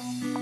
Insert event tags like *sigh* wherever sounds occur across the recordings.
Música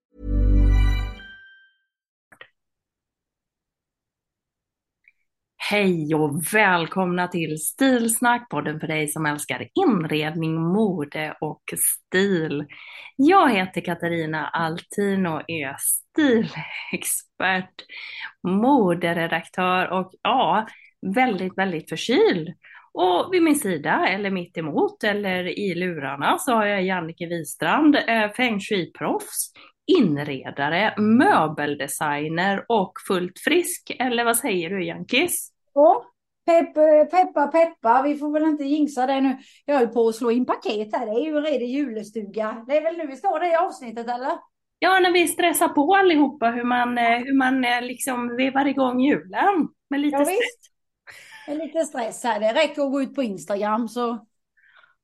Hej och välkomna till Stilsnack, podden för dig som älskar inredning, mode och stil. Jag heter Katarina Altin och är stilexpert, moderedaktör och ja, väldigt, väldigt förkyld. Och vid min sida, eller mitt emot, eller i lurarna, så har jag Jannike Wistrand, eh, feng shui-proffs, inredare, möbeldesigner och fullt frisk. Eller vad säger du Jankis? Ja, pepp, peppa peppa, vi får väl inte jinxa det nu. Jag höll på att slå in paket här, det är ju redan julestuga. Det är väl nu vi står det i avsnittet eller? Ja, när vi stressar på allihopa hur man, eh, hur man eh, liksom vevar igång julen med lite Ja, stress. visst. Är lite stress här, det räcker att gå ut på Instagram så.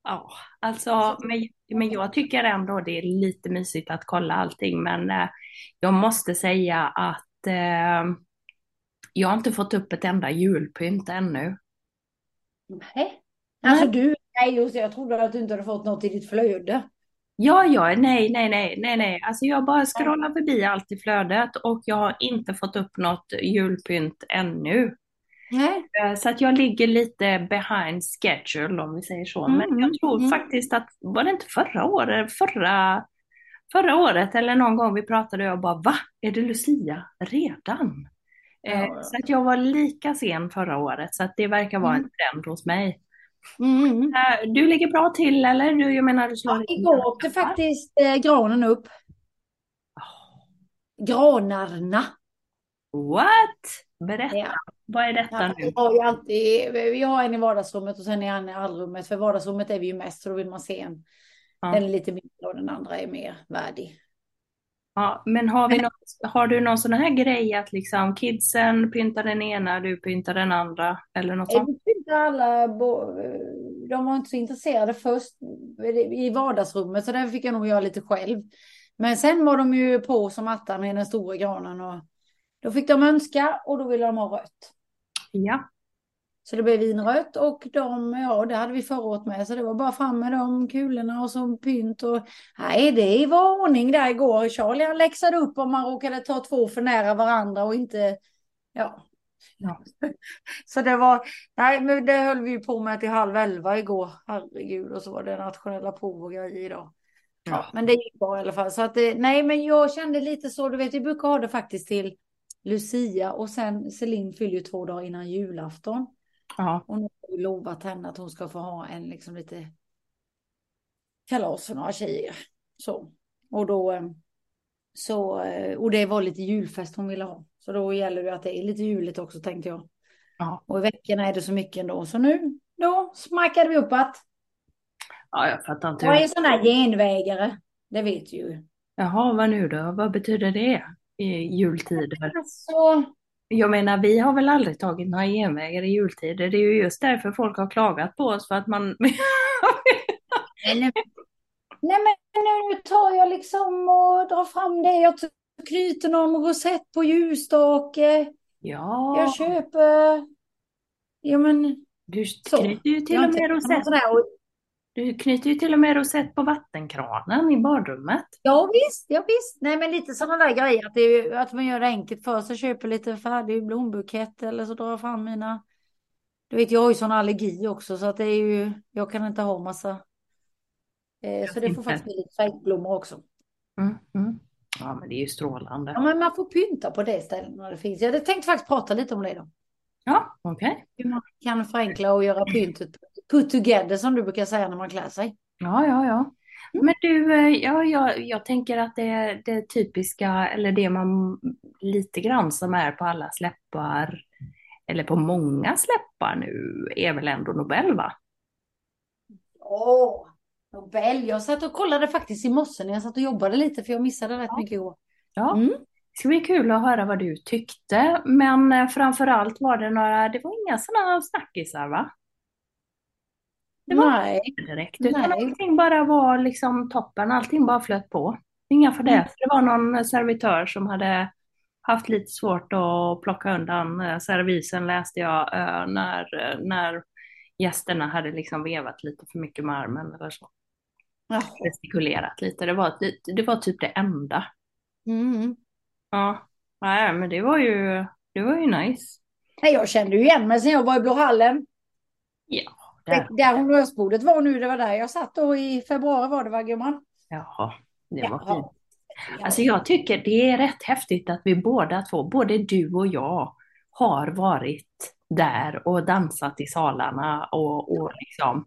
Ja, alltså, men, men jag tycker ändå det är lite mysigt att kolla allting, men eh, jag måste säga att eh, jag har inte fått upp ett enda julpynt ännu. Nej. Alltså du, nej just det, jag trodde att du inte hade fått något i ditt flöde. Ja, ja, nej, nej, nej, nej, nej. Alltså jag bara scrollar förbi allt i flödet och jag har inte fått upp något julpynt ännu. Nej. Eh, Så att jag ligger lite behind schedule om vi säger så. Men Mm, jag tror mm. faktiskt att, var det inte förra året, förra, förra året eller någon gång vi pratade och jag bara, va? Är det Lucia redan? Eh, Ja. Så att jag var lika sen förra året, så att det verkar vara en Mm. trend hos mig. Mm. Eh, Du ligger bra till eller? Du, jag menar, du slår Ja, igår åkte faktiskt eh, granen upp. Granarna. What? Berätta, Ja. vad är detta Ja, nu? vi har alltid, vi har en i vardagsrummet och sen är en i allrummet. För vardagsrummet är vi ju mest så då vill man se en. Ja. Den är lite mindre och den andra är mer värdig. Ja, men har, vi något, har du någon sån här grej att liksom kidsen pyntar den ena, du pyntar den andra eller något Nej, sånt? vi tyckte alla, bo- de var inte så intresserade först i vardagsrummet så där fick jag nog göra lite själv. Men sen var de ju på som attan med den stora granen och då fick de önska och då ville de ha rött. Ja, Så det blev vinrött och de, ja det hade vi förra året med så det var bara fram med de kulorna och så pynt och nej det var ordning där igår. Charlie han läxade upp om man råkade ta två för nära varandra och inte, ja. Ja. *laughs* Så det var, nej men det höll vi på med till halv elva igår, herregud och så var det nationella prov och grejer idag. Ja, men det gick bra i alla fall. Så att det, nej, men jag kände lite så, du vet, vi brukar ha det faktiskt till Lucia och sen Celine fyller ju två dagar innan julafton. Ja, Och nu har vi lovat henne att hon ska få ha en liksom lite kalas för några tjejer. Så. Och då eh, så, eh, och det var lite julfest hon ville ha. Så då gäller det att det är lite juligt också tänkte jag. ja. Och i veckorna är det så mycket ändå. Så nu, då smackade vi upp att ja jag fattar inte. jag är en sån här genvägare. Det vet du ju. Jaha, vad nu då? Vad betyder det i jultider? Alltså, Jag menar, vi har väl aldrig tagit några genvägar i jultider. Det är ju just därför folk har klagat på oss för att man... nej, nej, men nu tar jag liksom och drar fram det jag knyter någon rosett på ljusstake. Ja, Jag köper... Ja men... du knyter ju till jag och med rosett. Du knyter ju till och med rosett på vattenkranen i badrummet. Ja visst, ja visst. Nej men lite sådana där grejer. Att, det att man gör det enkelt för sig. Köper lite färdig blombukett eller så drar jag fram mina... Du vet jag har ju sån allergi också så att det är ju... Jag kan inte ha massa... Eh, så det får faktiskt bli lite fejkblommor också. Mm, mm. Ja, men det är ju strålande. Ja men man får pynta på det stället när det finns. Jag hade tänkt faktiskt prata lite om det då. Ja, okej. Hur man kan förenkla och göra pyntet put together som du brukar säga när man klär sig. Ja, ja, ja. Men du, eh, ja, jag, jag tänker att det, det typiska, eller det man lite grann som är på alla släppar, eller på många släppar nu, är väl ändå Nobel, va? Åh, Nobel. Jag satt och kollade faktiskt i morse när jag satt och jobbade lite för jag missade rätt Ja. mycket igår. Ja. Mm. Det ska bli kul att höra vad du tyckte, men eh, framför allt var det några, det var inga sådana snackisar, va? Det var Nej, direkt, utan Nej. allting bara var liksom toppen, allting bara flöt på. Inga fadäser. Mm. Det var någon servitör som hade haft lite svårt att plocka undan eh, servisen läste jag eh, när, eh, när gästerna hade liksom vevat lite för mycket med armen eller så. Jaha. Gestikulerat lite. Det var, det, det var typ det enda. Mm. Ja, nej men det var ju, det var ju nice. Jag kände ju igen mig sen jag var i Blå hallen. Ja, Det, där. där honnörsbordet var nu, det var där jag satt då i februari var det va gumman? Jaha, det var Jaha. fint. Alltså jag tycker det är rätt häftigt att vi båda två, både du och jag, har varit där och dansat i salarna och, och liksom,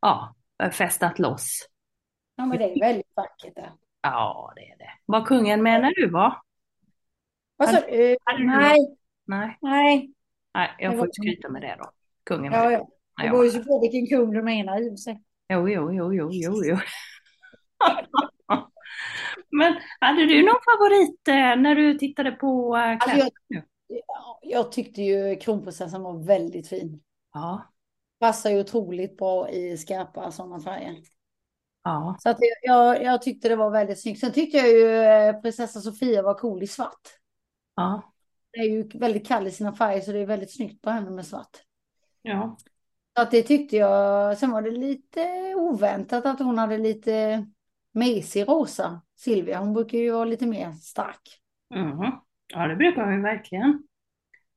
ja, festat loss. Ja men det är väldigt vackert där. Ja, det är det. Var kungen med när du var? Vad sa du? Eh, hade Nej, Nej, nej. nej jag får skryta med det då. Kungen Ja, var ja. när Det beror ju på vilken kung du menar i sig. Jo, jo, jo, jo, jo, jo. *laughs* Men hade du någon favorit eh, när du tittade på eh, Alltså, jag, ja, jag tyckte ju kronprinsessan var väldigt fin. Ja, Passar ju otroligt bra i skarpa sådana färger. ja, Så att jag, jag, jag tyckte det var väldigt snyggt. Sen tyckte jag ju eh, prinsessa Sofia var cool i svart. ja, Det är ju väldigt kall i sina färger så det är väldigt snyggt på henne med svart. ja. Att det tyckte jag. Sen var det lite oväntat att hon hade lite mesig rosa. Silvia, hon brukar ju vara lite mer stark. Mhm. Ja, det brukar vi verkligen.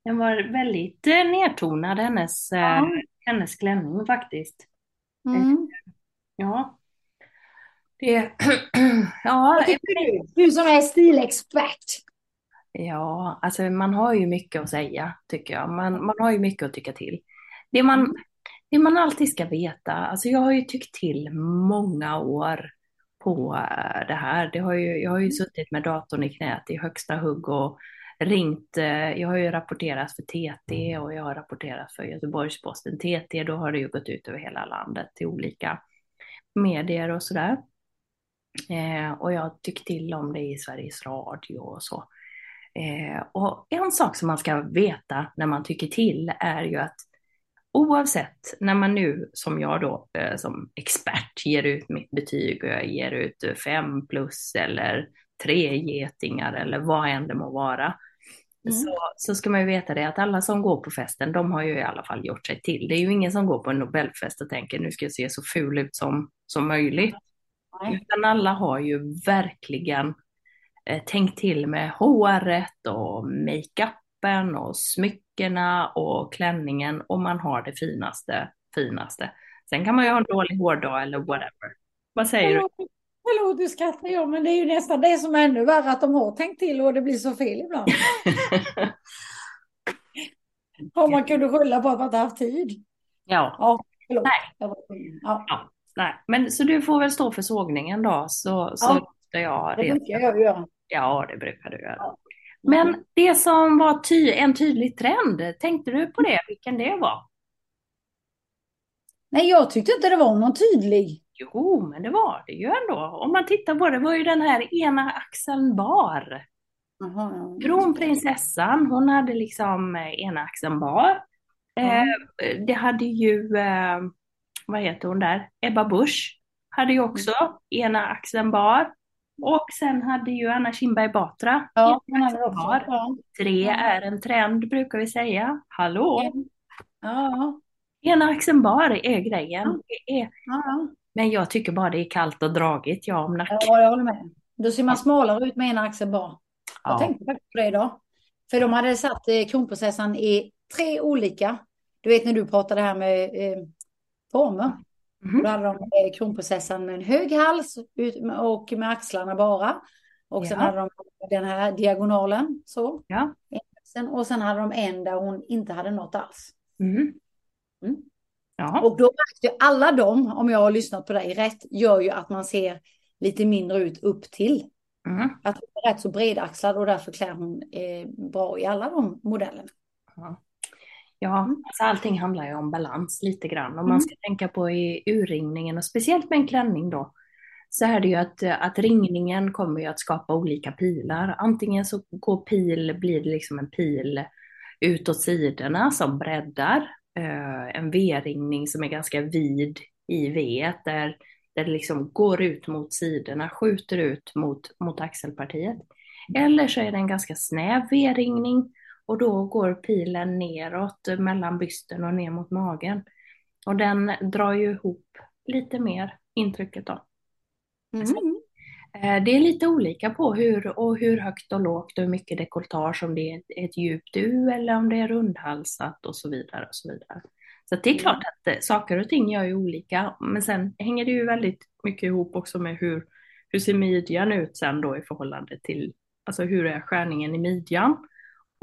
Den var väldigt eh, nedtonad, hennes, eh, Ja. hennes klänning faktiskt. Mm. Ja. Det, *clears throat* ja, Vad tycker du? Du som är stilexpert. ja, alltså man har ju mycket att säga tycker jag. Man, man har ju mycket att tycka till. Det man, det man alltid ska veta, alltså jag har ju tyckt till många år på eh, det här. Det har ju, jag har ju suttit med datorn i knät i högsta hugg och ringt. eh, Jag har ju rapporterat för TT och jag har rapporterat för Göteborgs-Posten. TT, då har det ju gått ut över hela landet till olika medier och sådär. Eh, och jag tycker till om det i Sveriges Radio och så. Eh, och en sak som man ska veta när man tycker till är ju att oavsett när man nu som jag då eh, som expert ger ut mitt betyg och jag ger ut eh, fem plus eller tre getingar eller vad än det må vara. Mm. Så, så ska man ju veta det att alla som går på festen, de har ju i alla fall gjort sig till. Det är ju ingen som går på en Nobelfest och tänker nu ska jag se så ful ut som, som möjligt. Nej. Utan alla har ju verkligen eh, tänkt till med håret och makeupen och smyckena och klänningen och man har det finaste, finaste. Sen kan man ju ha en dålig hårdag eller whatever. Vad säger du? Förlåt, du skrattar jag, men det är ju nästan det som är ännu värre, att de har tänkt till och det blir så fel ibland. *laughs* Om man kunde skylla på att man inte haft tid. ja, Ja, förlåt. Nej. Ja, ja, nej. Men så du får väl stå för sågningen då, så, så Ja, jag det brukar jag göra. Ja, det brukar du göra. Ja. Men det som var ty en tydlig trend, tänkte du på det, vilken det var? Nej, jag tyckte inte det var någon tydlig. Jo, men det var det ju ändå. Om man tittar på det, var ju den här ena axeln bar. Jaha, ja. Kronprinsessan, hon hade liksom eh, ena axeln bar. Eh, det hade ju, eh, vad heter hon där, Ebba Busch hade ju också ena axeln bar. Och sen hade ju Anna Kinberg Batra. Ja, också. Ja. Tre Ja. är en trend brukar vi säga. Hallå! Ja, Ena axeln bar är grejen. Är, ja, men jag tycker bara det är kallt och dragigt, ja, om nacken. ja, jag håller med. Då ser man smalare ut med en axel bara. Jag Ja. tänkte faktiskt på det idag. För de hade satt eh, kronprinsessan i tre olika. Du vet när du pratade här med eh, former. Mhm. Då hade de eh, kronprinsessan med en hög hals och med axlarna bara. Och sen Ja. hade de den här diagonalen så. Ja. Och sen hade de en där hon inte hade något alls. Mm. Mm. Ja. Och då märkte alla dem, om jag har lyssnat på dig rätt, gör ju att man ser lite mindre ut upp till. Mm. Att hon är rätt så bredaxlad och därför klär hon eh, bra i alla de modellerna. Ja, ja Mm. alltså allting handlar ju om balans lite grann. Om Mm. man ska tänka på i urringningen och speciellt med en klänning då. Så är det ju att, att ringningen kommer ju att skapa olika pilar. Antingen så går pil, blir det liksom en pil utåt sidorna som breddar. Eh, en V-ringning som är ganska vid i V där, där det liksom går ut mot sidorna, skjuter ut mot, mot axelpartiet. Eller så är det en ganska snäv V-ringning och då går pilen neråt mellan bysten och ner mot magen. Och den drar ju ihop lite mer intrycket då. Mm. Eh, Det är lite olika på hur, och hur högt och lågt och hur mycket dekolletage, om det är ett, djupt U eller om det är rundhalsat och så vidare. Och så vidare. Så det är klart att eh, saker och ting gör ju olika, men sen hänger det ju väldigt mycket ihop också med hur, hur ser midjan ut sen då i förhållande till, alltså hur är skärningen i midjan?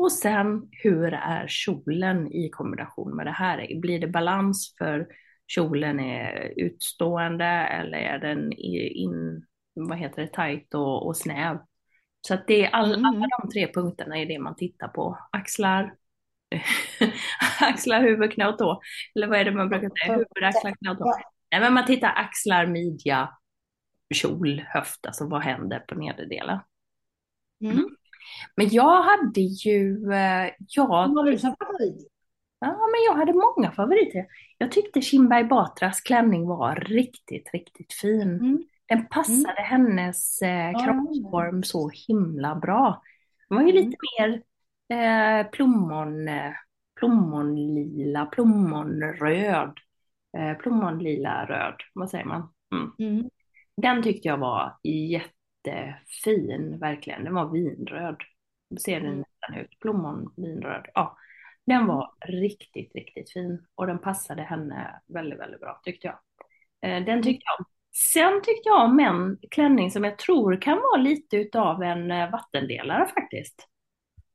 Och sen hur är kjolen i kombination med det här? Blir det balans för kjolen är utstående eller är den in, vad heter det, tajt och, och snäv? Så att det är all, Mm. alla de tre punkterna är det man tittar på. Axlar, *laughs* axlar, huvud, knä och tå. Eller vad är det man brukar säga? Huvud, axlar, knä och tå. Nej, men man tittar axlar, midja, kjol, höft, alltså vad händer på nederdelen? Mm. Men jag hade ju, eh, jag, har du som favorit? ja, men jag hade många favoriter. Jag tyckte Kinberg Batras klänning var riktigt, riktigt fin. Mm. Den passade hennes eh, ja. kroppsform så himla bra. Den var ju Mm. lite mer eh, plommon, eh, plommonlila, plommonröd. Eh, plommonlila röd, vad säger man? Mm. Mm. Den tyckte jag var jättefin, verkligen. Den var vinröd. Ser den Mm. nästan ut. Plommonvinröd. Ja, den var riktigt, riktigt fin. Och den passade henne väldigt, väldigt bra tyckte jag. Eh, Den tyckte jag om. Sen tyckte jag om en klänning som jag tror kan vara lite utav en eh, vattendelare faktiskt.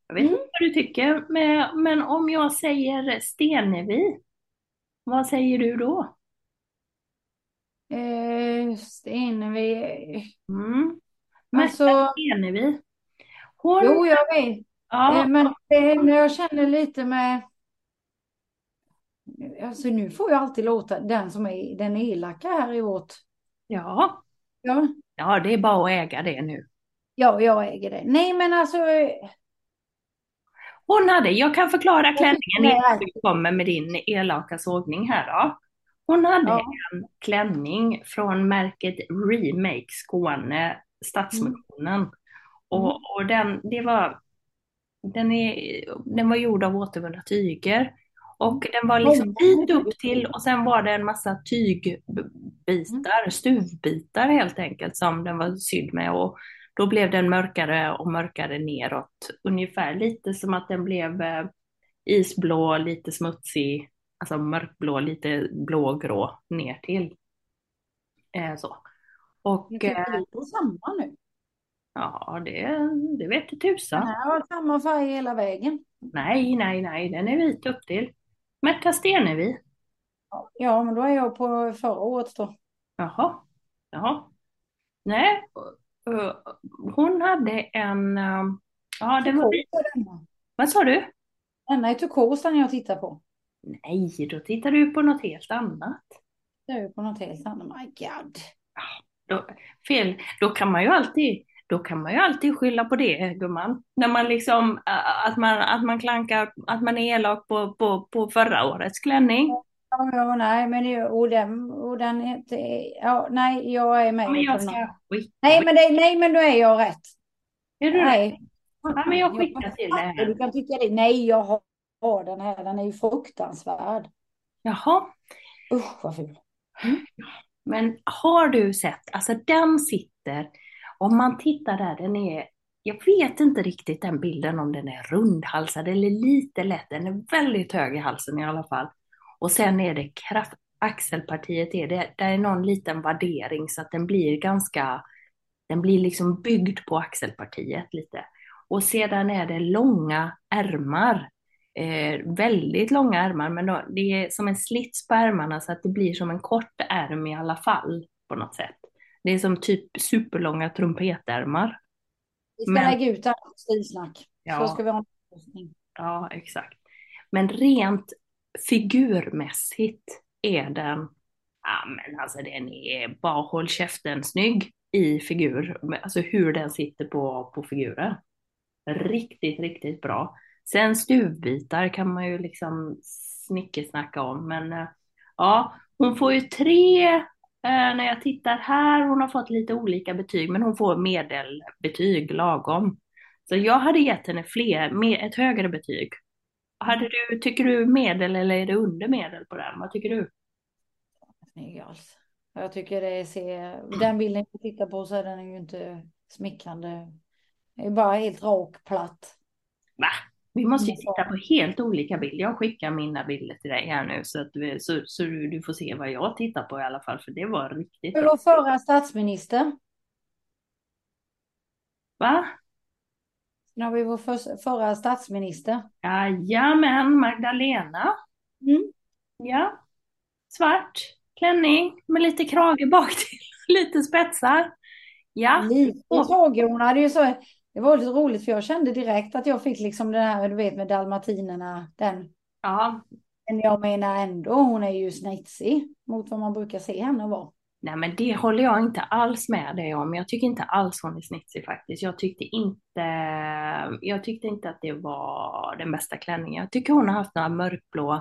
Jag vet Mm. inte vad du tycker, men, men om jag säger Stenevi, vad säger du då? Eh, Stenevi. Mm. Märta Alltså, Stenevi. Hon, jo, jag vet. ja, Eh, Men det, men jag känner lite med... Alltså nu får jag alltid låta den som är den elaka här i vårt... ja, Ja, ja, det är bara att äga det nu. ja jag äger det. Nej, men alltså... Hon hade, jag kan förklara klänningen innan du kommer med din elaka sågning här då. Hon hade Ja. en klänning från märket Remake Skåne, Stadsmissionen. Och, och den, det var, den, är, den var gjord av återvunna tyger. Och den var liksom dit upp till och sen var det en massa tygbitar, stuvbitar helt enkelt som den var sydd med. Och då blev den mörkare och mörkare neråt. Ungefär lite som att den blev eh, isblå, lite smutsig, alltså mörkblå, lite blågrå ner till. Eh, så. Och Det eh, är lite samma nu. ja, det, det vet du Den tusan. här har samma färg hela vägen. Nej, nej, nej, den är vit upp till. Märta Stenevi. Ja, men då är jag på förra året då. Jaha, jaha. Nej, eh, hon hade en, eh, ja det var. Vad sa du? Denna är turkos den jag tittar på. Nej, då tittar du på något helt annat. Det är på något helt annat. My God. Då, fel, då kan man ju alltid, då kan man ju alltid skylla på det, gumman. När man liksom, att man, att man klankar, att man är elak på, på, på förra årets klänning. Ja, ja, nej, men det, och den, och den heter, ja, nej, jag är med. Men jag ska. Nej, men det, nej, men då är jag rätt. Är du rätt? Nej. Ja, men jag skickar till dig Du kan tycka det. Nej, jag har, har den här. Den är ju fruktansvärd. Jaha. Usch, vad ful. Men har du sett, alltså den sitter, om man tittar där, den är, jag vet inte riktigt den bilden om den är rundhalsad eller lite lätt, den är väldigt hög i halsen i alla fall. Och sen är det kraft, axelpartiet är det, där är någon liten vaddering så att den blir ganska, den blir liksom byggd på axelpartiet lite. Och sedan är det långa ärmar, eh, väldigt långa ärmar, men då, det är som en slits på ärmarna så att det blir som en kort ärm i alla fall på något sätt. Det är som typ superlånga trumpetärmar. Vi ska Men- lägga ut det här på stilsnack. Ja. Så ska vi ha en. Ja, exakt. Men rent figurmässigt är den, ja men alltså den är bara håll käften snygg i figur. Alltså hur den sitter på, på figuren. Riktigt, riktigt bra. Sen stuvbitar kan man ju liksom snickesnacka om, men eh, ja, hon får ju tre, eh, när jag tittar här, hon har fått lite olika betyg, men hon får medelbetyg lagom. Så jag hade gett henne fler, med ett högre betyg. Hade du, tycker du medel eller är det under medel på den? Vad tycker du? Snygg alls. Jag tycker det ser, den bilden jag tittar på så är den ju inte smickrande. Det är bara helt rak, platt. Va? Vi måste ju Mm, titta på helt olika bilder. Jag skickar mina bilder till dig här nu så, att vi, så, så du, får se vad jag tittar på i alla fall, för det var riktigt bra. var förra statsminister. Va? När vi var för, förra statsminister. Jajamän, Magdalena. Mm. Ja. Svart klänning med lite krage bak till, *laughs* lite spetsar. Ja. Lite tråkig. Hon hade ju så, det var lite roligt för jag kände direkt att jag fick liksom den här, du vet med dalmatinerna, den. Ja. Men jag menar ändå, hon är ju snitsig mot vad man brukar se henne vara. Nej men det håller jag inte alls med dig om. Jag tycker inte alls hon är snitsig faktiskt. Jag tyckte inte, jag tyckte inte att det var den bästa klänningen. Jag tycker hon har haft några mörkblå,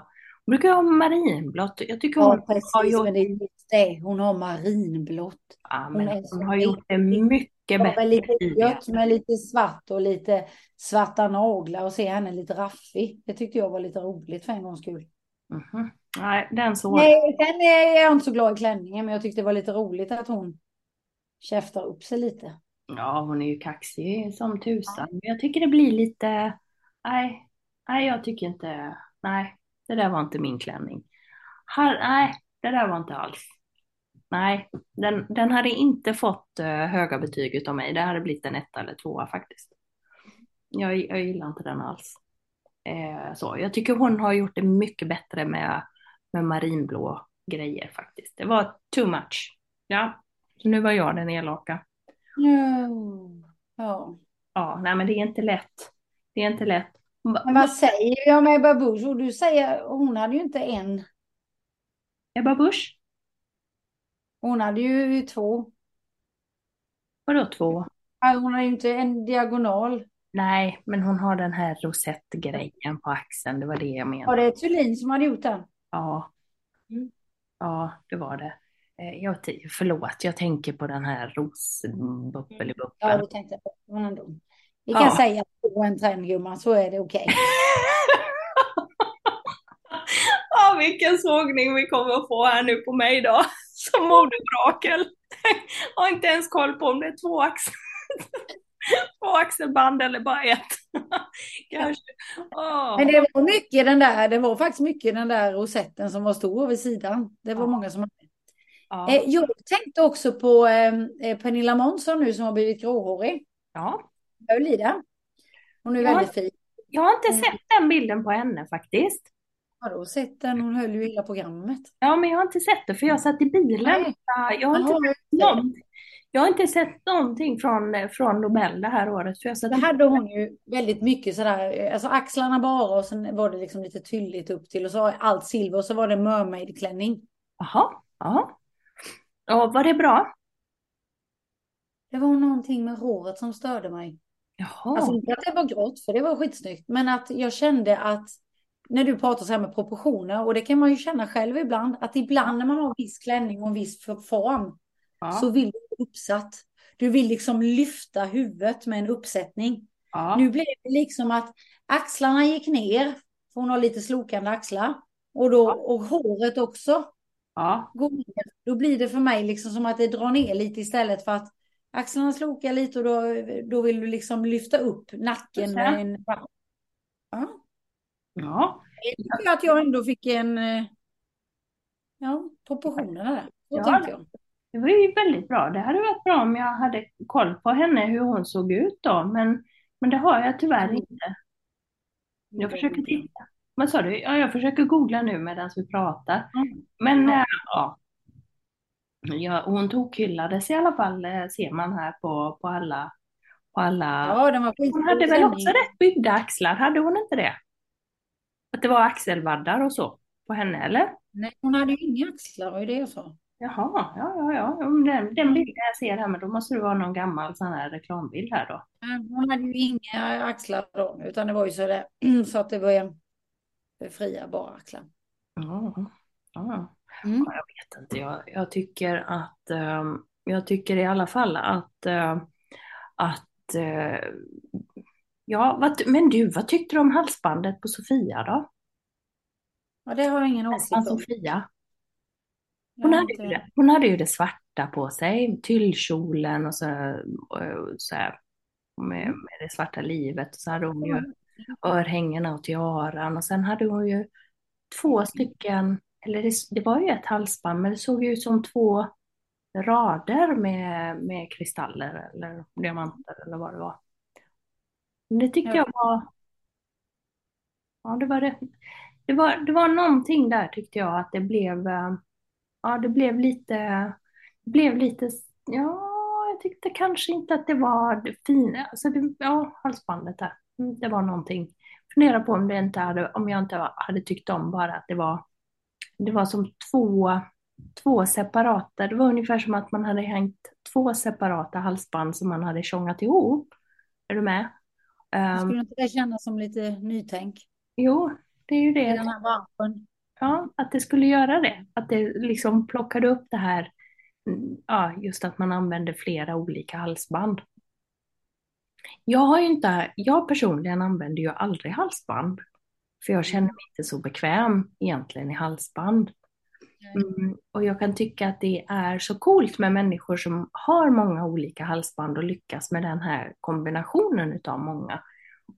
hon brukar ha marinblått. Jag tycker hon Ja, har precis, gjort, men det är just det. Hon har marinblått. ja, hon men hon har gjort det riktigt- mycket bättre lite gött med lite svart och lite svarta naglar och se henne lite raffig. Det tyckte jag var lite roligt för en gångs skull. Mhm. Nej, den så. Nej, sen är jag inte så glad i klänningen, men jag tyckte det var lite roligt att hon käftar upp sig lite. Ja, hon är ju kaxig som tusan. Men jag tycker det blir lite, nej, nej jag tycker inte, nej, det där var inte min klänning. Här, nej, det där var inte alls. Nej, den, den hade inte fått eh, höga betyg utav mig. Det hade blivit en etta eller tvåa faktiskt. Jag, jag gillar inte den alls. Eh, så, jag tycker hon har gjort det mycket bättre med, med marinblå grejer faktiskt. Det var too much. Ja, nu var jag den elaka. Ja. ja. Ja, nej men det är inte lätt. Det är inte lätt. Men vad säger jag med Babouche? Och du säger, hon hade ju inte en. Ebba Busch? Hon hade ju två. Vadå två? Ja, Hon hade ju inte en diagonal. Nej, men hon har den här rosettgrejen på axeln. Det var det jag Var menade. det Thulin som hade gjort den? Ja. Mm. Ja, det var det. Eh, Jag, t- förlåt, jag tänker på den här Ja, det tänkte på. Ändå. Vi Ja. kan säga att det var en trendgumma, så är det okej. *laughs* Ja, vilken sågning vi kommer att få här nu på mig då. Som modevrakel. *laughs* Har inte ens koll på om det är två axel. *laughs* Två axelband eller bara ett. *laughs* Kanske. Åh. Men det var mycket den där, det var faktiskt mycket den där rosetten som var stor vid sidan. Det var Ja. många som hade. Ja. Eh, jag tänkte också på eh, eh, Pernilla Månsson nu som har blivit gråhårig. ja. Jag höll i den. Hon är Ja. väldigt fin. Jag har inte Mm. sett den bilden på henne faktiskt. Har du sett den? Hon höll ju hela programmet. Ja, men jag har inte sett det för jag satt i bilen. Nej. Jag har, inte du sett någon, jag har inte sett någonting från, från Nobel det här året. För jag satt Det hade hon ju väldigt mycket sådär, alltså axlarna bara och sen var det liksom lite tylligt upp till och så allt silver och så var det mermaid-klänning. Jaha, ja. Ja, var det bra? Det var någonting med håret som störde mig. Jaha. Alltså inte att det var grått, för det var skitsnyggt, men att jag kände att när du pratar så här med proportioner och det kan man ju känna själv ibland att ibland när man har en viss klänning och en viss form Ja. så vill du uppsatt. Du vill liksom lyfta huvudet med en uppsättning. Ja. Nu blev det liksom att axlarna gick ner, för hon har lite slokande axlar. Och, då, och håret också Ja. går ner. Då blir det för mig liksom som att det drar ner lite istället för att axlarna slokar lite och då, då vill du liksom lyfta upp nacken med en... Ja. Ja. Jag tycker att jag ändå fick en... eh, Ja, proportionerna där. Så Ja. jag. Det var ju väldigt bra. Det hade varit bra om jag hade koll på henne, hur hon såg ut då. Men, men det har jag tyvärr Mm. inte. Jag försöker titta. Vad sa du? Ja, jag försöker googla nu medan vi pratar. Mm. Men Ja. äh, ja. ja, hon tokhyllades i alla fall, eh, ser man här på, på alla, på alla. Ja, den var Hon hade väl också rätt byggda axlar, hade hon inte det? Att det var axelvaddar och så på henne, eller? Nej, hon hade ju inga axlar, var ju det jag sa. Jaha, ja, ja, ja. Om Den, den bilden jag ser här, men då måste det vara någon gammal sån här reklambild här då. Hon hade ju inga axlar då, utan det var ju så, där, *clears throat* så att det var en fria bara axlar. Ja, ja. Mm. Ja, jag vet inte. Jag, jag tycker att ehm, jag tycker i alla fall att eh, att eh, ja, vad, men du, vad tyckte du om halsbandet på Sofia då? Ja, det har jag ingen åsikt om. Sofia. Hon hade, ju det, hon hade ju det svarta på sig, tyllkjolen och så, och så här, med, med det svarta livet. Och så hade hon ju örhängena och tiaran och sen hade hon ju två stycken, eller det, det var ju ett halsband, men det såg ju ut som två rader med, med kristaller eller diamanter eller vad det var. Men det tyckte Ja. jag var, ja det var det var, det var någonting där tyckte jag att det blev, eh, ja det blev lite, det blev lite, ja jag tyckte kanske inte att det var det fina, alltså det, ja halsbandet där, Mm, det var någonting. Fundera på om det inte hade, om jag inte hade tyckt om bara att det var, det var som två, två separata, det var ungefär som att man hade hängt två separata halsband som man hade tjongat ihop. Är du med? Ehm, Skulle inte det kännas som lite nytänk jo, det är ju i det. den här branschen? Ja, att det skulle göra det. Att det liksom plockade upp det här, mm, ja, just att man använder flera olika halsband. Jag har inte, jag personligen använder ju aldrig halsband. För jag känner mig inte så bekväm egentligen i halsband. Mm, och jag kan tycka att det är så coolt med människor som har många olika halsband och lyckas med den här kombinationen utav många.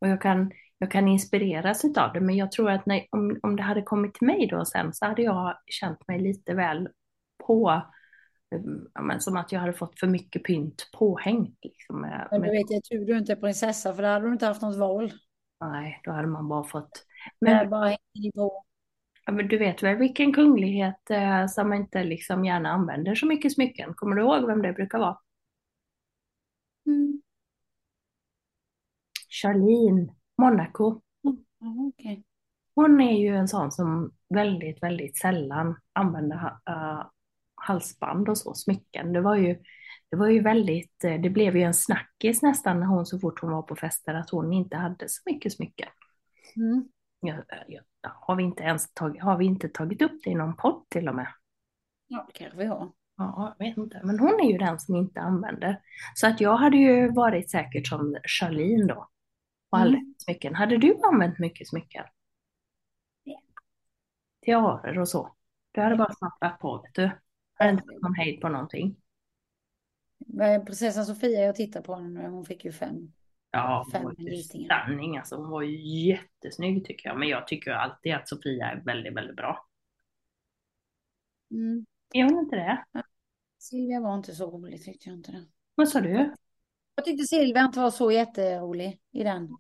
Och jag kan, jag kan inspireras utav det, men jag tror att när, om, om det hade kommit till mig då sen så hade jag känt mig lite väl på, mm, men som att jag hade fått för mycket pynt påhängt. Liksom, med, Men du vet, jag tur du inte är prinsessa, för då hade du inte haft något val. nej, då hade man bara fått... Men bara hänger på. Ja, men du vet väl vilken kunglighet eh, som inte liksom gärna använder så mycket smycken? Kommer du ihåg vem det brukar vara? Mm. Charlene, Monaco. Ja, okej. Hon är ju en sån som väldigt, väldigt sällan använder eh, halsband och så, smycken. Det var ju, det var ju väldigt, eh, det blev ju en snackis nästan när hon så fort hon var på fester att hon inte hade så mycket smycken. Mm. Ja, ja, har vi inte ens tagit, har vi inte tagit upp det i någon podd till och med? Ja, det kanske vi har. Ja, jag vet inte. Men hon är ju den som inte använder. Så att jag hade ju varit säkert som Charlene då. Och Mm. smycken. Hade du använt mycket smycken? Ja. Tiaror och så? Du hade bara snappat på, vet du. Hade inte någon hejd på någonting. Prinsessan Sofia, jag tittar på henne nu, hon fick ju fem. Ja, hon var ju stunning alltså. Hon var ju jättesnygg tycker jag. Men jag tycker alltid att Sofia är väldigt, väldigt bra. Mm. Är hon inte det? Silvia var inte så rolig, tyckte jag inte det. Vad sa du? Jag tyckte Silvia inte var så jätterolig i den.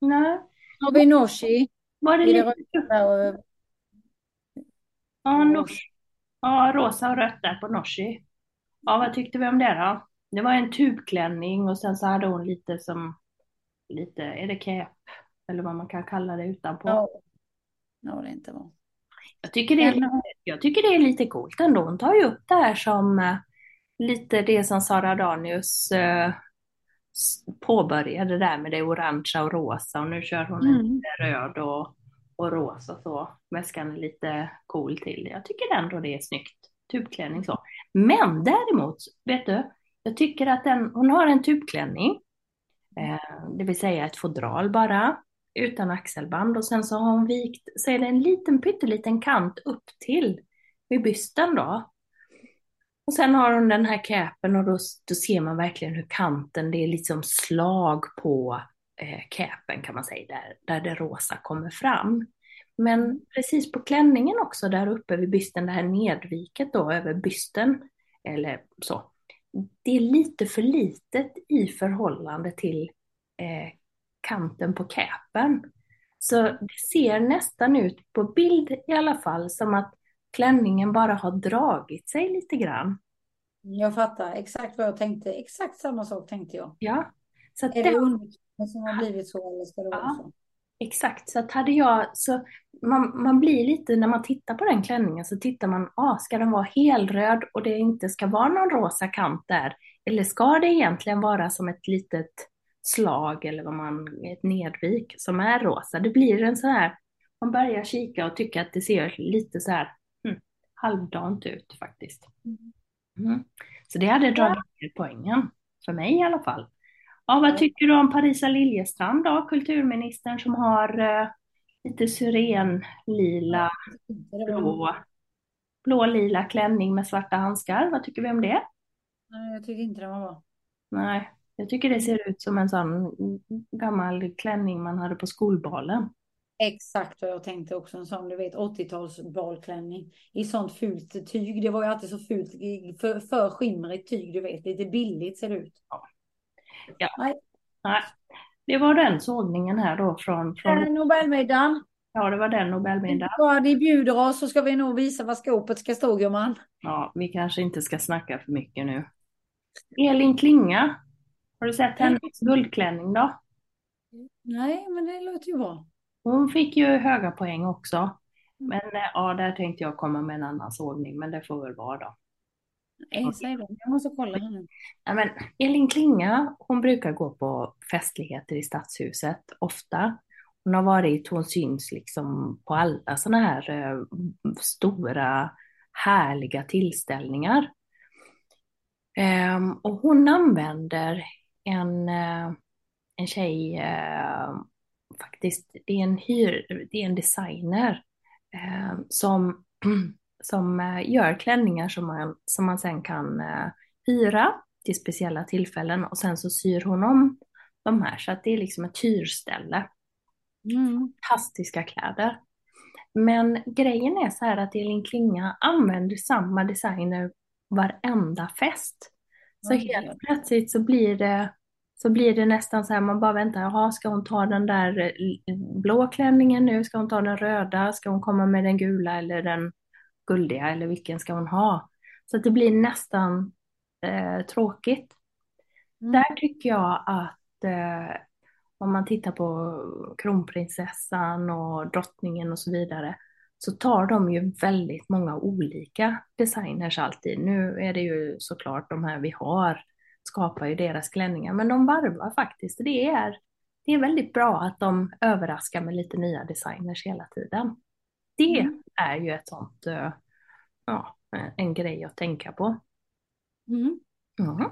Nej. Har vi Nooshi Var det lite... röda och Ja, nors... ja, rosa och rött där på Norsi. Ja, vad tyckte vi om det då? Det var en tubklänning och sen så hade hon lite som, lite, är det cap? Eller vad man kan kalla det utanpå. Ja, ja det inte var. Jag tycker det är, lite, jag tycker det är lite coolt ändå. Hon tar ju upp det här som eh, lite det som Sara Danius eh, påbörjade där med det orangea och rosa och nu kör hon Mm. lite röd och, och rosa så. Väskan är lite cool till. Jag tycker ändå det är snyggt. Tubklänning så. Men däremot, vet du, jag tycker att den, hon har en tubklänning. Eh, det vill säga ett fodral bara. Utan axelband och sen så har hon vikt, så är det en liten pytteliten kant upp till vid bysten då. Och sen har hon den här capen och då, då ser man verkligen hur kanten, det är liksom slag på eh, capen kan man säga, där, där det rosa kommer fram. Men precis på klänningen också där uppe vid bysten, det här nedviket då över bysten, eller så. Det är lite för litet i förhållande till eh, kanten på capen. Så det ser nästan ut på bild i alla fall som att klänningen bara har dragit sig lite grann. Jag fattar exakt vad jag tänkte. Exakt samma sak tänkte jag. Ja. Så är det underkläder som har blivit så eller ska det vara så? Exakt, så att hade jag, så man, man blir lite, när man tittar på den klänningen så tittar man, ah, ska den vara helröd och det inte ska vara någon rosa kant där? Eller ska det egentligen vara som ett litet slag eller vad man, ett nedvik som är rosa? Det blir en så här, man börjar kika och tycka att det ser lite så här hmm, halvdant ut faktiskt. Mm. Så det hade dragit ner poängen, för mig i alla fall. Ja, vad tycker du om Parisa Liljestrand då, kulturministern som har uh, lite syrenlila, blå, blå lila klänning med svarta handskar. Vad tycker vi om det? Nej, jag tycker inte det var bra. Nej, jag tycker det ser ut som en sån gammal klänning man hade på skolbalen. Exakt vad jag tänkte också, en sån du vet 80-tals balklänning i sånt fult tyg. Det var ju alltid så fult, för, för skimrigt tyg du vet, lite billigt ser det ut. Ja. Ja. Nej. Nej. Det var den sågningen här då från... från... Nobelmiddagen. Ja, det var den Nobelmiddagen. Ja, ni bjuder oss så ska vi nog visa vad skåpet ska stå gumman. Ja, vi kanske inte ska snacka för mycket nu. Elin Klinga. Har du sett hennes guldklänning då? Nej, men det låter ju bra. Hon fick ju höga poäng också. Men eh, ja, där tänkte jag komma med en annan sågning, men det får väl vara då. Nej, säg det. Jag måste kolla henne. Ja, men Elin Klinga, hon brukar gå på festligheter i Stadshuset ofta. Hon har varit, hon syns liksom på alla sådana här eh, stora härliga tillställningar. Um, och hon använder en, uh, en tjej, uh, faktiskt, det är en, hyr, det är en designer uh, som som eh, gör klänningar som man, som man sen kan eh, hyra till speciella tillfällen och sen så syr hon om de här så att det är liksom ett hyrställe. Mm. Fantastiska kläder. Men grejen är så här att Elin Klinga använder samma designer varenda fest. Så mm. helt plötsligt så blir det så blir det nästan så här, man bara väntar, jaha, ska hon ta den där eh, blå klänningen nu, ska hon ta den röda, ska hon komma med den gula eller den guldiga eller vilken ska hon ha? Så att det blir nästan eh, tråkigt. Mm. Där tycker jag att eh, om man tittar på kronprinsessan och drottningen och så vidare så tar de ju väldigt många olika designers alltid. Nu är det ju såklart de här vi har skapar ju deras klänningar, men de varvar faktiskt. Det är, det är väldigt bra att de överraskar med lite nya designers hela tiden. Det mm. är ju ett sånt, eh, ja, en grej att tänka på. Mm. Mm.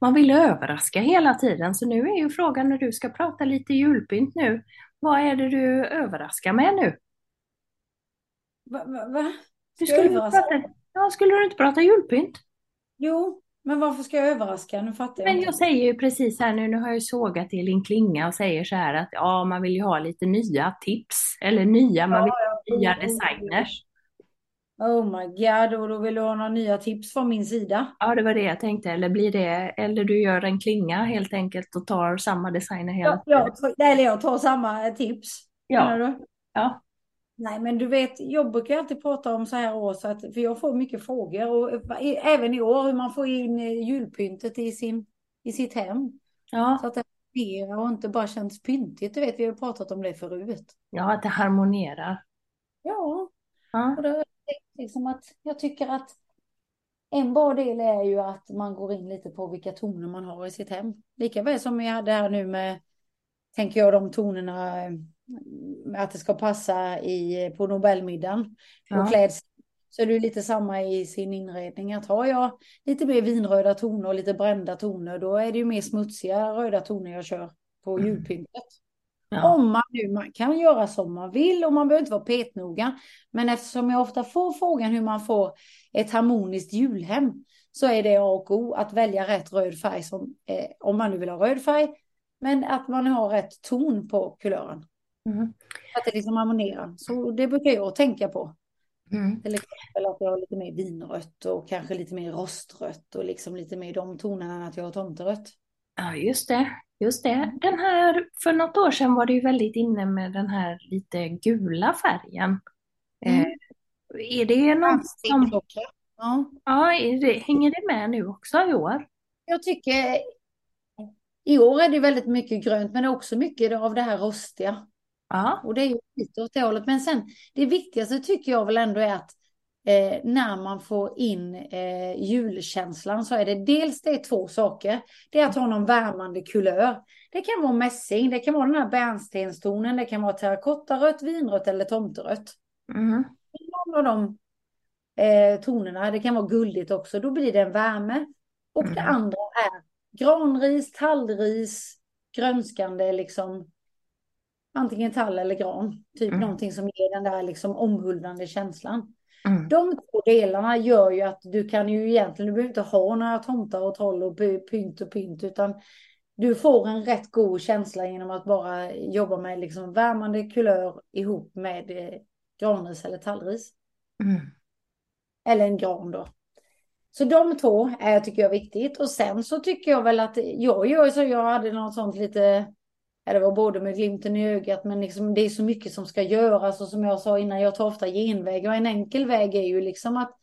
Man vill överraska hela tiden, så nu är ju frågan när du ska prata lite julpynt nu, vad är det du överraskar med nu? Va? va, va? Du skulle, prata, ja, skulle du inte prata julpynt? Jo, men varför ska jag överraska? Nu fattar jag Men inte. jag säger ju precis här nu, nu har jag sågat till en klinga och säger så här att ja, man vill ju ha lite nya tips. Eller nya, man vill ha nya designers. Oh my god, och då vill du ha några nya tips från min sida? Ja, det var det jag tänkte. Eller blir det, eller du gör en klinga helt enkelt och tar samma designer hela ja, tiden. Ja, eller jag tar samma tips. Ja. ja. Nej, men du vet, jag brukar alltid prata om så här år, så att, för jag får mycket frågor och även i år hur man får in eh, julpyntet i, sin, i sitt hem. Ja. Så att det harmonerar och inte bara känns pyntigt. Du vet, vi har pratat om det förut. Ja, att det harmonerar. Ja, ja. och det, liksom att jag tycker att en bra del är ju att man går in lite på vilka toner man har i sitt hem. Likaväl som vi hade här nu med, tänker jag, de tonerna att det ska passa i, på Nobelmiddagen. Ja. Och klädsel. Så är det lite samma i sin inredning. Att har jag lite mer vinröda toner och lite brända toner, då är det ju mer smutsiga röda toner jag kör på Mm. julpyntet. Ja. Om man nu man kan göra som man vill och man behöver inte vara petnoga. Men eftersom jag ofta får frågan hur man får ett harmoniskt julhem så är det A och O att välja rätt röd färg som, eh, om man nu vill ha röd färg. Men att man har rätt ton på kulören. Mm. Att det liksom harmonerar. Så det brukar jag tänka på. Mm. Till exempel att jag har lite mer vinrött och kanske lite mer rostrött och liksom lite mer de tonerna än att jag har tomterött. Ja, just det. Just det. Den här, för något år sedan var det ju väldigt inne med den här lite gula färgen. Mm. Eh, är det något som. Ja. ja, det, hänger det med nu också i år? Jag tycker i år är det väldigt mycket grönt men också mycket av det här rostiga. Ja. Och det är ju lite åt det hållet. Men sen det viktigaste tycker jag väl ändå är att eh, när man får in eh, julkänslan så är det dels det är två saker. Det är att ha någon värmande kulör. Det kan vara mässing, det kan vara den här bärnstenstonen, det kan vara terrakottarött, vinrött eller tomterött. Mm. Någon av de eh, tonerna, det kan vara guldigt också, då blir det en värme. Och det Mm. andra är granris, tallris, grönskande liksom. Antingen tall eller gran. Typ Mm. någonting som ger den där liksom omhuldande känslan. Mm. De två delarna gör ju att du kan ju egentligen, du behöver inte ha några tomtar och troll och py- pynt och pynt utan du får en rätt god känsla genom att bara jobba med liksom värmande kulör ihop med eh, granris eller tallris. Mm. Eller en gran då. Så de två är, tycker jag är viktigt. Och sen så tycker jag väl att jag gör så jag hade något sånt lite, det var både med glimten i ögat men liksom det är så mycket som ska göras och som jag sa innan, jag tar ofta genvägar och en enkel väg är ju liksom att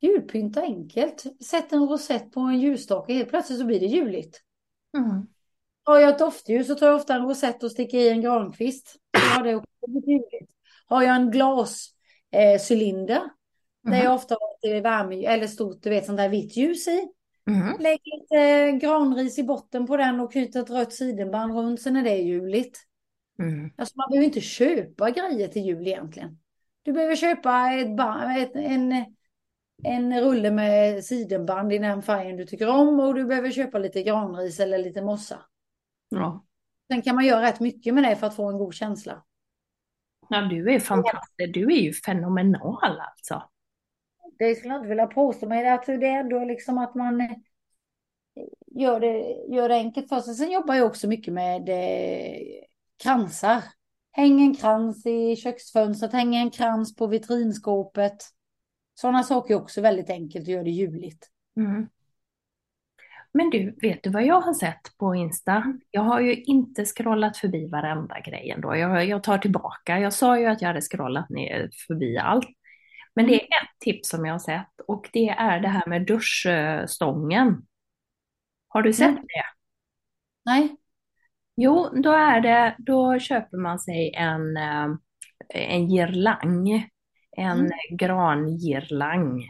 julpynta enkelt. Sätt en rosett på en ljusstake, helt plötsligt så blir det juligt. Mm. Har jag ett doftljus så tar jag ofta en rosett och sticker i en grankvist. Har det också blivit juligt. Har jag en glascylinder eh, cylinder, där Mm. jag ofta har ett värme eller stort, du vet, sånt där vitt ljus i. Mm. Lägg lite granris i botten på den och knyt ett rött sidenband runt, sen är det juligt. Mm. Alltså man behöver inte köpa grejer till jul egentligen. Du behöver köpa ett band, ett, en, en rulle med sidenband i den färgen du tycker om och du behöver köpa lite granris eller lite mossa. Ja. Sen kan man göra rätt mycket med det för att få en god känsla. ja, du är fantastisk. Du är ju fenomenal alltså. Det skulle jag inte vilja påstå, men jag tror det är ändå liksom att man eh, gör det, gör det enkelt för sig. Sen jobbar jag också mycket med eh, kransar. Häng en krans i köksfönstret, häng en krans på vitrinskåpet. Sådana saker är också väldigt enkelt och gör det juligt. Mm. Men du, vet du vad jag har sett på Insta? Jag har ju inte scrollat förbi varenda grej ändå. Jag, jag tar tillbaka. Jag sa ju att jag hade scrollat ner förbi allt. Men det är ett tips som jag har sett och det är det här med duschstången. Har du sett Mm. det? Nej? Jo, då är det, då köper man sig en, eh, en girlang. En Mm. grangirlang.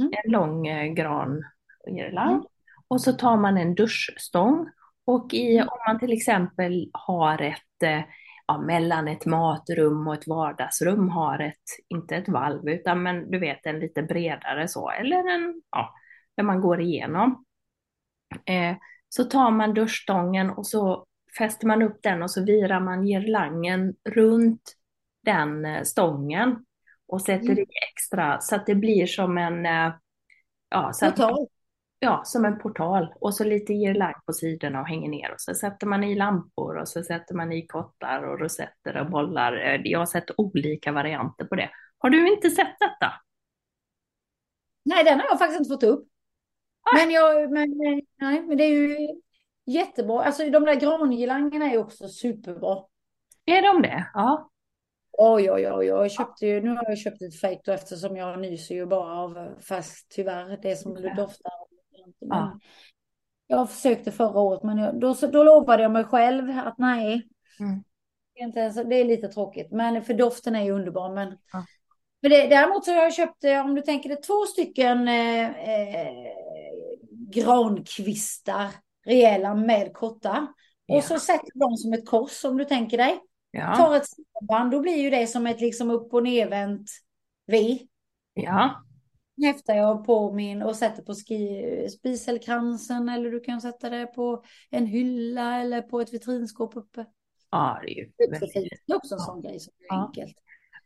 Mm. En lång eh, grangirlang. Mm. Och så tar man en duschstång. Och i, Mm. om man till exempel har ett, eh, ja, mellan ett matrum och ett vardagsrum har ett, inte ett valv, utan men du vet en lite bredare så, eller en, ja, där man går igenom. Eh, så tar man duschstången och så fäster man upp den och så virar man girlangen runt den eh, stången och sätter Mm. i extra så att det blir som en, eh, ja, så att, Total. Ja, som en portal och så lite girlang på sidorna och hänger ner och så sätter man i lampor och så sätter man i kottar och rosetter och bollar. Eh, Jag har sett olika varianter på det. Har du inte sett detta? Nej, den har jag faktiskt inte fått upp. Men, jag, men, eh, nej, men det är ju jättebra. Alltså de där grangirlangerna är också superbra. Är de det? Ja. Oj, oj, oj, jag köpte ju, nu har jag köpt ett fejk då eftersom jag nyser ju bara av fast tyvärr, det som doftar. Ja. Jag försökte förra året men jag, då, då lovade jag mig själv att nej, Mm. inte ens, det är lite tråkigt. Men för doften är ju underbar. Men, Ja. men det, däremot så har jag köpt, eh, om du tänker det, två stycken eh, eh, grankvistar, rejäla med kottar. Ja. Och så sätter du dem som ett kors om du tänker dig. Ja. Tar ett samband, då blir ju det som ett liksom upp och nervänt V. Ja. Häftar jag på min och sätter på ski, spiselkransen eller du kan sätta det på en hylla eller på ett vitrinskåp uppe. Ja, det är ju Det är också väldigt... fint. Det är också en sån grej som är Ja. enkelt.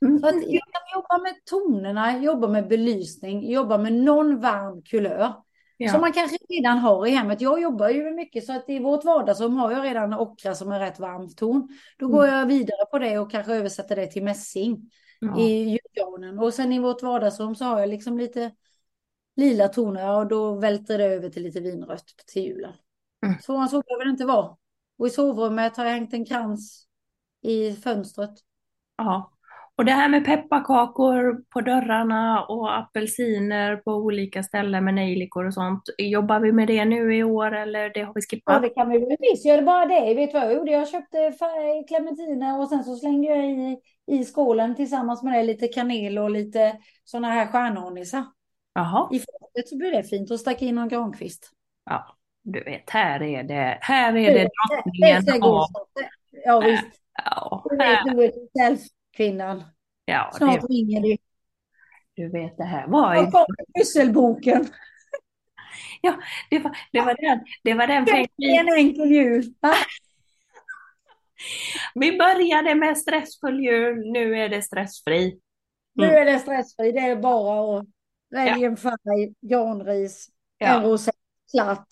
Mm. Så att jag kan jobba med tonerna, jobba med belysning, jobba med någon varm kulör. Ja. Som man kanske redan har i hemmet. Jag jobbar ju mycket så att i vårt vardagsrum har jag redan ockra som är rätt varm ton. Då går jag vidare på det och kanske översätter det till mässing Ja. i ljudgarnen. Och sen i vårt vardagsrum så har jag liksom lite lila toner och då välter det över till lite vinrött till julen. Mm. Så så behöver det inte vara. Och i sovrummet har jag hängt en krans i fönstret. Ja. Och det här med pepparkakor på dörrarna och apelsiner på olika ställen med nejlikor och sånt. Jobbar vi med det nu i år eller det har vi Ja, skippat? det kan vi väl visst göra. Bara det. Vet du vad jag gjorde? Jag köpte clementiner och sen så slängde jag i, i skålen tillsammans med det lite kanel och lite sådana här stjärnanisar. Jaha. I fönstret så blir det fint och stack in någon grankvist. Ja, du vet, här är det, här är Det- det det drottningen ser av... Ja visst. Ja, Du vet, du vet själv kvinnan. ja Snart det, ringer du. du vet, det här var ju... Med pysselboken. Det var, det var den, det var den Det är en enkel jul. Vi började med stressfull jul, nu är det stressfri. Nu Mm. är det stressfri. Det är bara att välja en färg, granris, en Ja, rosett, klatt.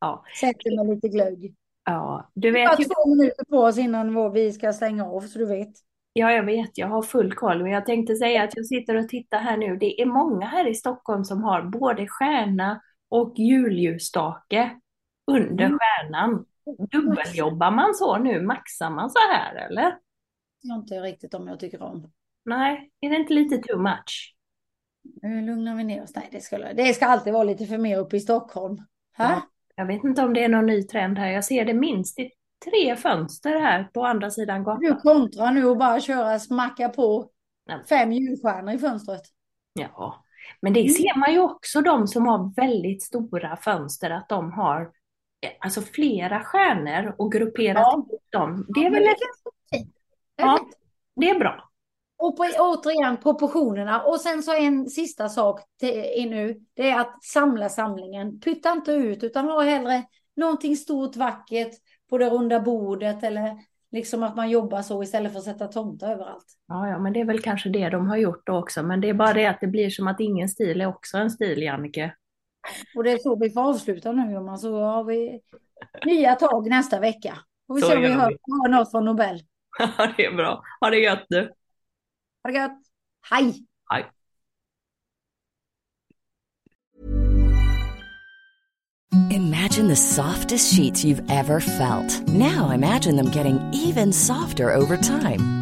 Ja. Sätter med lite glögg. ja, du Vi vet har ju, två minuter på oss innan vi ska stänga av så du vet. ja jag vet, jag har full koll, men jag tänkte säga att jag sitter och tittar här nu. Det är många här i Stockholm som har både stjärna och julljusstake under Mm. stjärnan. Dubbeljobbar man så nu? Maxar man så här eller? Jag inte riktigt om jag tycker om. Nej, är det inte lite too much? Nu lugnar vi ner oss. Nej, det ska, det ska alltid vara lite för mer uppe i Stockholm. Ja. Jag vet inte om det är någon ny trend här. Jag ser det minst i tre fönster här på andra sidan Du gatan. kontrar nu och bara köra smacka på fem julstjärnor i fönstret. Ja, men det ser man ju också de som har väldigt stora fönster att de har alltså flera stjärnor och grupperat Ja. dem. Det är väl ett, ja, det är bra. Och på, återigen proportionerna. Och sen så en sista sak till, i nu. Det är att samla samlingen. Pytta inte ut utan ha hellre någonting stort vackert på det runda bordet. Eller liksom att man jobbar så istället för att sätta tomtar överallt. Ja, ja, men det är väl kanske det de har gjort då också. Men det är bara det att det blir som att ingen stil är också en stil, Jannike. Och det är så vi får avsluta nu. Gumman. Så har vi nya tag nästa vecka. Får vi Så se om vi hör, hör något från Nobel. Ja, *laughs* det är bra. Ha det gött du. Ha det gött. Hej! Hej. Imagine the softest sheets you've ever felt. Now imagine them getting even softer over time.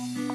Bye.